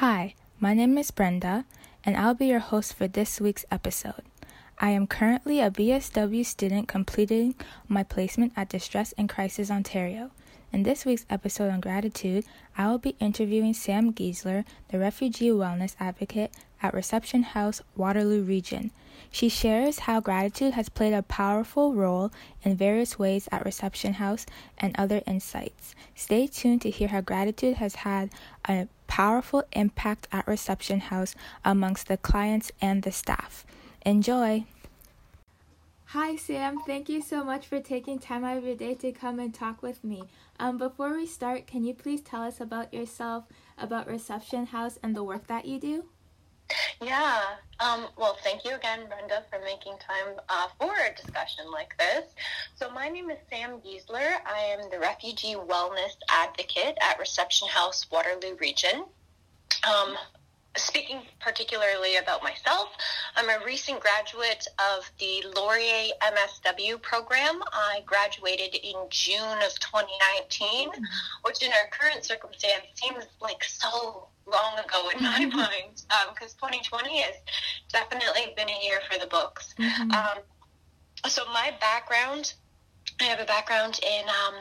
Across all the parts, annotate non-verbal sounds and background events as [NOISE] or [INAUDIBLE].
Hi, my name is Brenda, and I'll be your host for this week's episode. I am currently a BSW student completing my placement at Distress and Crisis Ontario. In this week's episode on gratitude, I will be interviewing Sam Giesler, the refugee wellness advocate at Reception House, Waterloo Region. She shares how gratitude has played a powerful role in various ways at Reception House and other insights. Stay tuned to hear how gratitude has had a powerful impact at Reception House amongst the clients and the staff. Enjoy! Hi, Sam. Thank you so much for taking time out of your day to come and talk with me. Um, before we start, can you please tell us about yourself, about Reception House, and the work that you do? Yeah. Um, well, thank you again, Brenda, for making time uh, for a discussion like this. So, my name is Sam Giesler. I am the refugee wellness advocate at Reception House, Waterloo Region. Um, speaking particularly about myself, I'm a recent graduate of the Laurier MSW program. I graduated in June of 2019, which in our current circumstance seems like so long ago in my mind because um, 2020 has definitely been a year for the books. Mhm. Um, so my background, I have a background in um,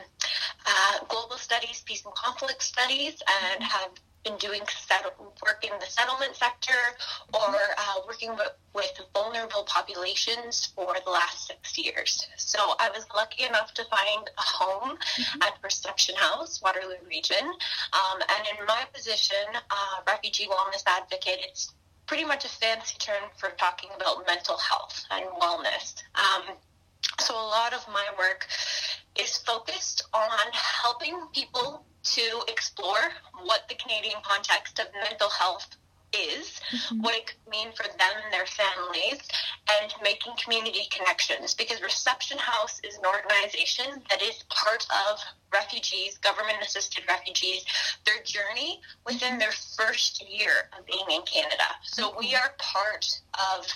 uh, global studies, peace and conflict studies, and have been doing settle, work in the settlement sector or uh, working with, with vulnerable populations for the last six years. So I was lucky enough to find a home at Reception House, Waterloo Region. Um, and in my position, uh, refugee wellness advocate, it's pretty much a fancy term for talking about mental health and wellness. Um, so a lot of my work is focused on helping people to explore what the Canadian context of mental health is, mm-hmm. what it could mean for them and their families, and making community connections. Because Reception House is an organization that is part of refugees, government assisted refugees, their journey within mm-hmm. their first year of being in Canada. So we mm-hmm. are part of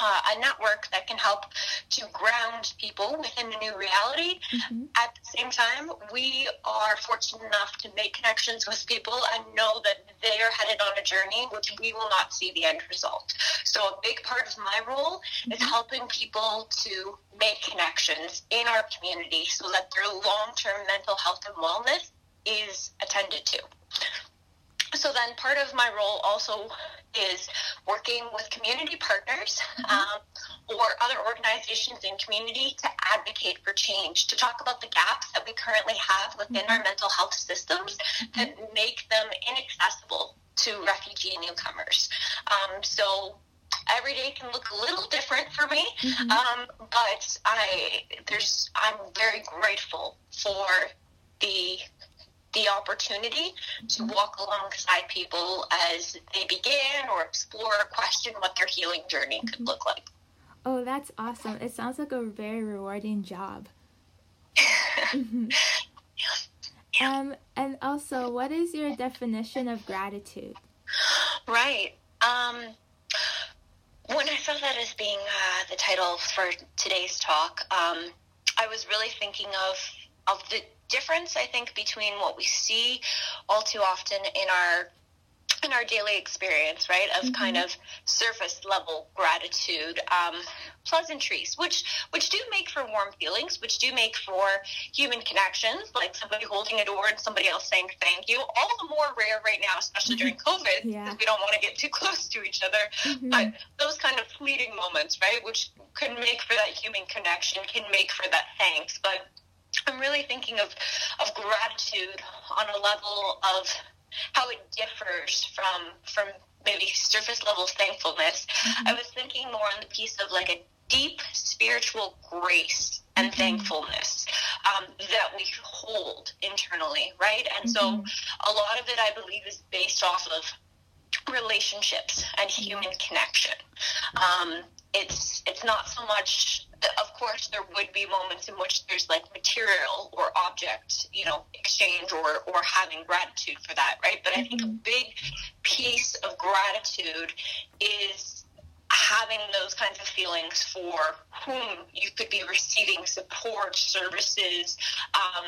uh, a network that can help to ground people within a new reality. Mhm. At the same time, we are fortunate enough to make connections with people and know that they are headed on a journey which we will not see the end result. So, a big part of my role is helping people to make connections in our community so that their long term mental health and wellness is attended to. So then part of my role also is working with community partners um, or other organizations in community to advocate for change, to talk about the gaps that we currently have within our mental health systems that make them inaccessible to refugee newcomers. Um, so every day can look a little different for me, Mhm. um, but I there's I'm very grateful for the the opportunity to walk alongside people as they begin or explore or question what their healing journey could look like. Oh, that's awesome. It sounds like a very rewarding job. [LAUGHS] Mhm. Um, and also, what is your definition of gratitude? Right. Um, when I saw that as being uh, the title for today's talk, um, I was really thinking of of the difference I think between what we see all too often in our in our daily experience, right, of mm-hmm. kind of surface level gratitude, um, pleasantries, which which do make for warm feelings, which do make for human connections, like somebody holding a door and somebody else saying thank you. All the more rare right now, especially during mm-hmm. COVID, because yeah. we don't want to get too [LAUGHS] close to each other. Mm-hmm. But those kind of fleeting moments, right, which can make for that human connection, can make for that thanks. But I'm really thinking of of gratitude on a level of how it differs from from maybe surface level thankfulness. Mm-hmm. I was thinking more on the piece of like a deep spiritual grace and mm-hmm. thankfulness um, that we hold internally, right? And mm-hmm. so a lot of it, I believe, is based off of relationships and human connection. Um, it's it's not so much course there would be moments in which there's like material or object you know exchange or or having gratitude for that right but i think a mm-hmm. big piece of gratitude is having those kinds of feelings for whom you could be receiving support services um,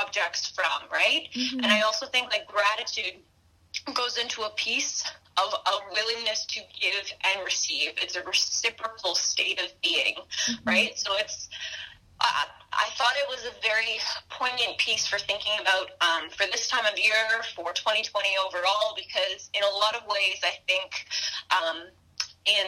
objects from right mm-hmm. and i also think like gratitude goes into a piece of a willingness to give and receive. It's a reciprocal state of being, mm-hmm. right? So it's. Uh, I thought it was a very poignant piece for thinking about um, for this time of year, for 2020 overall, because in a lot of ways, I think um, in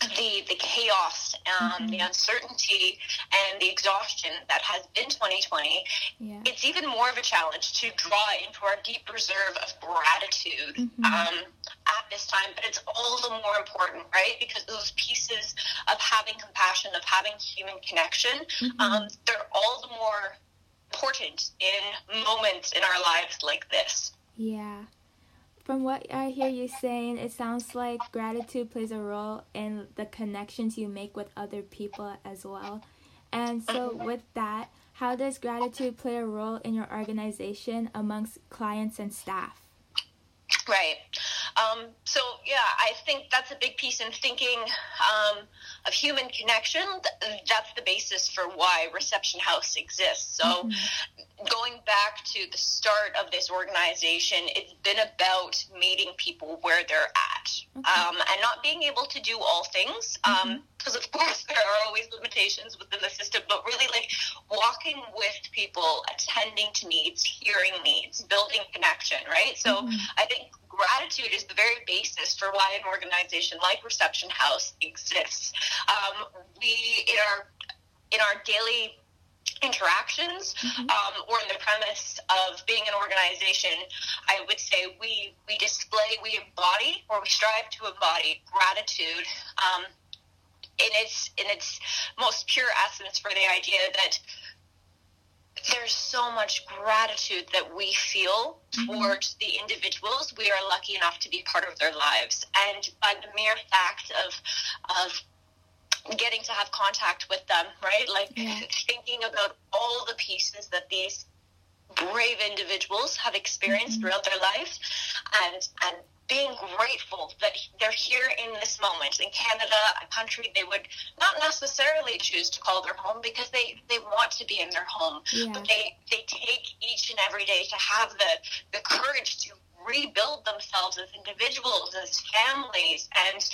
the the chaos, um, mm-hmm. the uncertainty, and the exhaustion that has been 2020, yeah. it's even more of a challenge to draw into our deep reserve of gratitude mm-hmm. um, at this time. But it's all the more important, right? Because those pieces of having compassion, of having human connection, mm-hmm. um, they're all the more important in moments in our lives like this. Yeah from what I hear you saying, it sounds like gratitude plays a role in the connections you make with other people as well. And so, with that, how does gratitude play a role in your organization amongst clients and staff? Right. Um, so, yeah, I think that's a big piece in thinking um, of human connection. That's the basis for why Reception House exists. So, mm-hmm. Going back to the start of this organization, it's been about meeting people where they're at um, and not being able to do all things. Because, um, mm-hmm. of course, [LAUGHS] there are always limitations within the system, but really like walking with people, attending to needs, hearing needs, building connection, right? So, mm-hmm. I think gratitude is the very basis for why an organization like Reception House exists. Um, we in our in our daily interactions mm-hmm. um, or in the premise of being an organization i would say we we display we embody or we strive to embody gratitude um, in its in its most pure essence for the idea that there's so much gratitude that we feel mm-hmm. towards the individuals we are lucky enough to be part of their lives and by the mere fact of of getting to have contact with them right like yeah. [LAUGHS] thinking about all the pieces that these brave individuals have experienced mm-hmm. throughout their lives and and being grateful that they're here in this moment in Canada, a country they would not necessarily choose to call their home because they, they want to be in their home. Yeah. But they, they take each and every day to have the, the courage to rebuild themselves as individuals, as families, and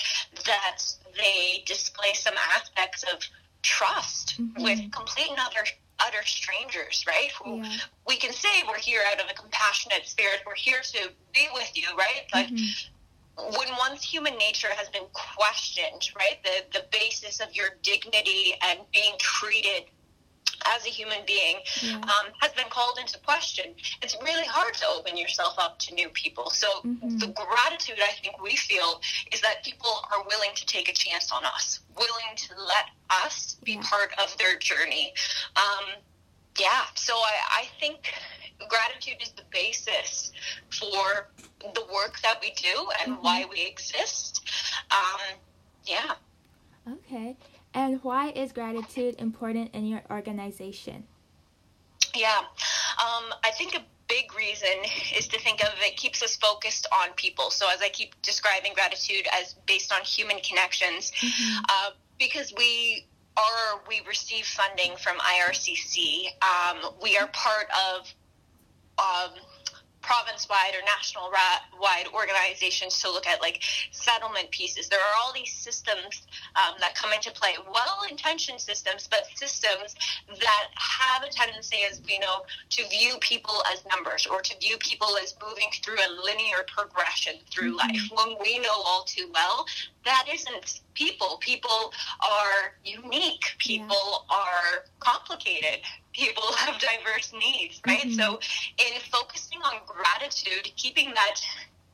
that they display some aspects of trust mm-hmm. with complete and utter utter strangers, right? Who yeah. we can say we're here out of a compassionate spirit, we're here to be with you, right? But mm-hmm. when one's human nature has been questioned, right, the the basis of your dignity and being treated as a human being yeah. um, has been called into question. It's really hard to open yourself up to new people. So mm-hmm. the gratitude I think we feel is that people are willing to take a chance on us, willing to let us be yeah. part of their journey. Um, yeah, so I, I think gratitude is the basis for the work that we do and mm-hmm. why we exist. Um, yeah. Okay. And why is gratitude important in your organization? Yeah, um, I think a big reason is to think of it keeps us focused on people. So as I keep describing gratitude as based on human connections, mm-hmm. uh, because we are we receive funding from IRCC, um, we are part of um, province-wide or national-wide organizations to look at like settlement pieces. There are all these systems um, that come into play, well-intentioned systems, but systems that have a tendency, as we know, to view people as numbers or to view people as moving through a linear progression through mm-hmm. life. When we know all too well that isn't people. People are unique. People yeah. are complicated. People [LAUGHS] have diverse needs, right? Mm-hmm. So, in focusing on gratitude, keeping that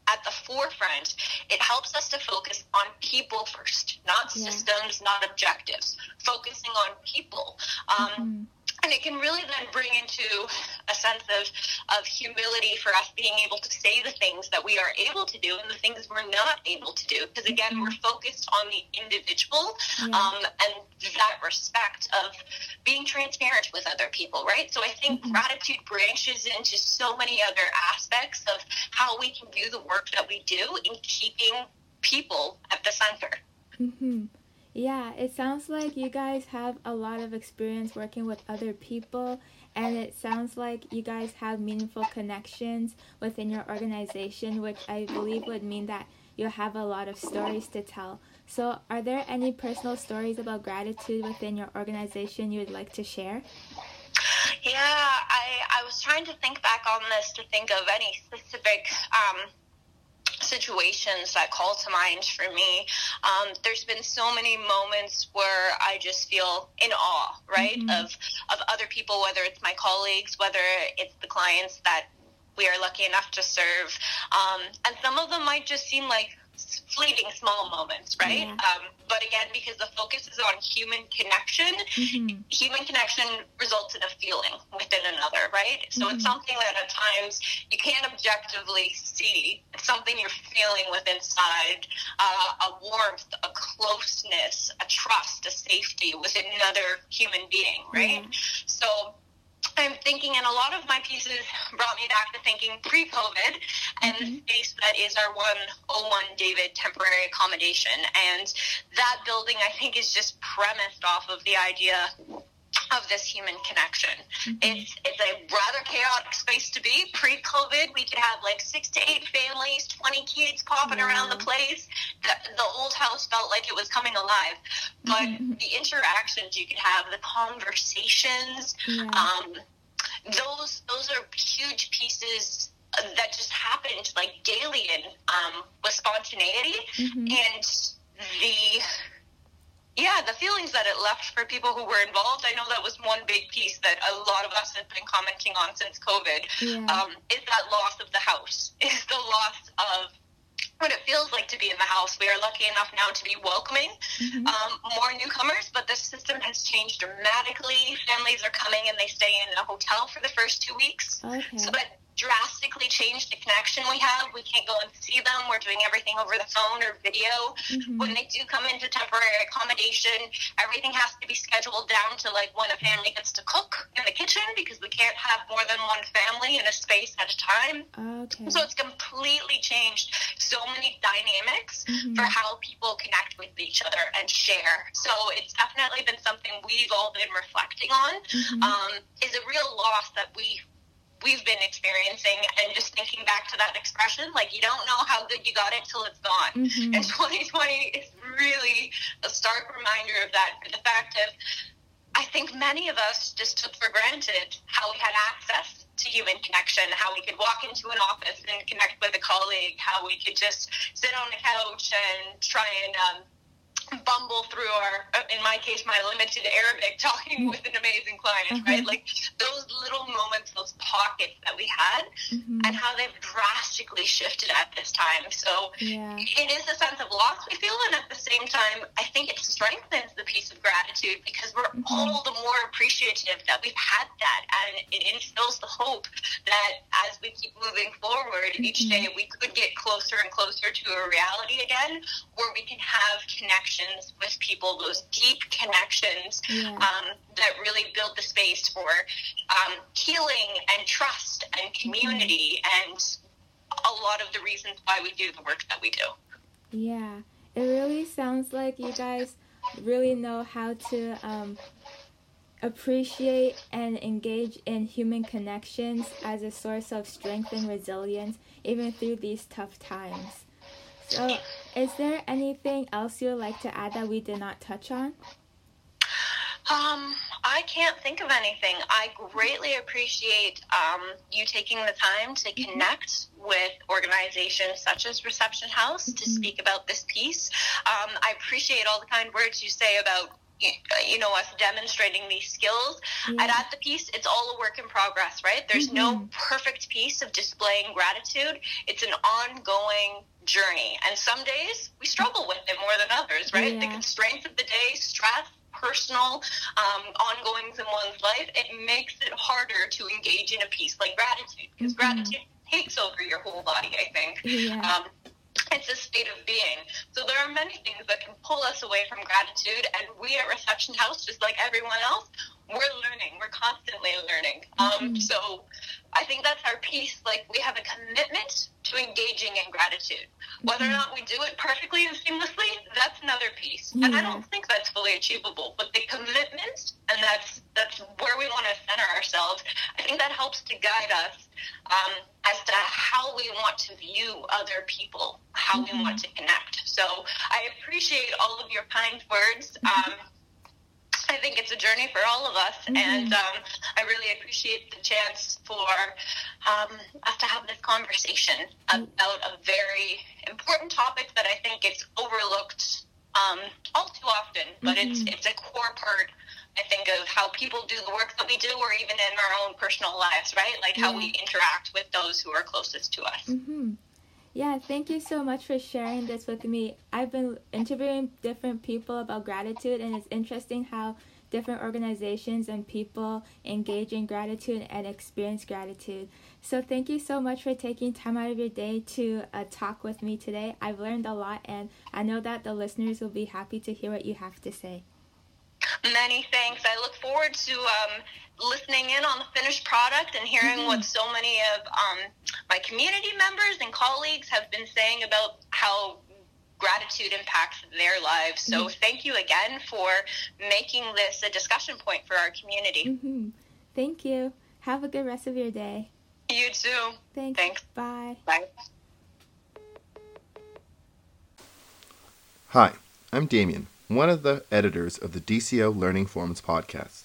at the forefront, it helps us to focus on people first, not yeah. systems, not objectives. Focusing on people. Um, mm-hmm and it can really then bring into a sense of, of humility for us being able to say the things that we are able to do and the things we're not able to do. Because again, mm-hmm. we're focused on the individual yeah. um, and that respect of being transparent with other people, right? So I think mm-hmm. gratitude branches into so many other aspects of how we can do the work that we do in keeping people at the center. Mm-hmm. Yeah, it sounds like you guys have a lot of experience working with other people, and it sounds like you guys have meaningful connections within your organization, which I believe would mean that you have a lot of stories to tell. So, are there any personal stories about gratitude within your organization you would like to share? Yeah, I, I was trying to think back on this to think of any specific um, situations that call to mind for me. Um, there's been so many moments where I just feel in awe, right, mm-hmm. of of other people, whether it's my colleagues, whether it's the clients that we are lucky enough to serve, um, and some of them might just seem like fleeting small moments, right? Yeah. Um, but again, because the focus is on human connection, mm-hmm. human connection results in a feeling within another, right? So mm-hmm. it's something that at times you can't objectively see. It's something you're feeling with inside uh, a warmth, a closeness, a trust, a safety with another human being, right? Mm-hmm. So I'm thinking, and a lot of my pieces brought me back to thinking pre-COVID, and mm-hmm. the space that is our 101 David temporary accommodation, and that building I think is just premised off of the idea of this human connection. Mm-hmm. It's it's a rather chaotic space to be. Pre-COVID, we could have like six to eight families, twenty kids popping around the place. The, the, old house felt like it was coming alive, but mm-hmm. the interactions you could have, the conversations, yeah. um, those those are huge pieces that just happened like daily and um, with spontaneity mm-hmm. and the yeah, the feelings that it left for people who were involved. I know that was one big piece that a lot of us have been commenting on since COVID. Yeah. Um, is that loss of the house? [LAUGHS] Is the loss of what it feels like to be in the house. We are lucky enough now to be welcoming mm-hmm. um, more newcomers, but the system has changed dramatically. Families are coming and they stay in a hotel for the first two weeks. Okay. So that drastically changed the connection we have. We can't go and see them. We're doing everything over the phone or video. Mm-hmm. When they do come into temporary accommodation, everything has to be scheduled down to like when a family gets to cook in the kitchen because we can't have more than one family in a space at a time. Okay. So it's completely changed so many dynamics mm-hmm. for how people connect with each other and share. So it's definitely been something we've all been reflecting on. Mm-hmm. Um, is a real loss that we we've been experiencing and just thinking back to that expression like you don't know how good you got it till it's gone mm-hmm. and [LAUGHS] 2020 is really a stark reminder of that the fact of i think many of us just took for granted how we had access to human connection how we could walk into an office and connect with a colleague how we could just sit on a couch and try and um, bumble through our, in my case, my limited Arabic, [LAUGHS] talking with an amazing client, mm-hmm. right? Like those little moments, those pockets that we had, mm-hmm. and how they've drastically shifted at this time. So yeah. it is a sense of loss we feel, and at the same time, I think it strengthens the piece of gratitude because we're mm-hmm. all the more appreciative that we've had that, and it instills the hope that as we keep moving forward each mm-hmm. day, we could get closer and closer to a reality again where we can have connection connections with people, those deep connections yeah. um, that really build the space for um, healing and trust and community mm-hmm. and a lot of the reasons why we do the work that we do. Yeah, it really sounds like you guys really know how to um, appreciate and engage in human connections as a source of strength and resilience, even through these tough times. So, is there anything else you would like to add that we did not touch on? Um, I can't think of anything. I greatly appreciate um, you taking the time to mm-hmm. connect with organizations such as Reception House mm-hmm. to speak about this piece. Um, I appreciate all the kind words you say about you know us demonstrating these skills yeah. at, at the piece it's all a work in progress right there's mm-hmm. no perfect piece of displaying gratitude it's an ongoing journey and some days we struggle with it more than others right yeah. the constraints of the day stress personal um, ongoings in one's life, it makes it harder to engage in a piece like gratitude because mm-hmm. gratitude takes over your whole body, I think. Yeah. Um, it's a state of being. So there are many things that can pull us away from gratitude, and we at Reception House, just like everyone else, we're learning. We're constantly learning. Um, mm-hmm. So I think that's our piece. Like we have a commitment to engaging in gratitude. Whether or mm-hmm. not we do it perfectly and seamlessly, that's another piece. Yeah. And I don't think that's fully achievable. But the commitment, and that's that's where we want to center ourselves. I think that helps to guide us um, as to how we want to view other people, how mm-hmm. we want mm-hmm. to connect. So I appreciate all of your kind words. Mm-hmm. Um, I think it's a journey for all of us, mm-hmm. and um, I really appreciate the chance for um, us to have this conversation about a very important topic that I think it's overlooked um, all too often, but mm-hmm. it's it's a core part. I think of how people do the work that we do, or even in our own personal lives, right? Like how we interact with those who are closest to us. Mm-hmm. Yeah, thank you so much for sharing this with me. I've been interviewing different people about gratitude, and it's interesting how different organizations and people engage in gratitude and experience gratitude. So, thank you so much for taking time out of your day to uh, talk with me today. I've learned a lot, and I know that the listeners will be happy to hear what you have to say. Many thanks. I look forward to um, listening in on the finished product and hearing mm-hmm. what so many of um, my community members and colleagues have been saying about how gratitude impacts their lives. So mm-hmm. thank you again for making this a discussion point for our community. Mm-hmm. Thank you. Have a good rest of your day. You too. Thanks. Thanks. Bye. Bye. Hi, I'm Damien one of the editors of the DCO Learning Forums podcast.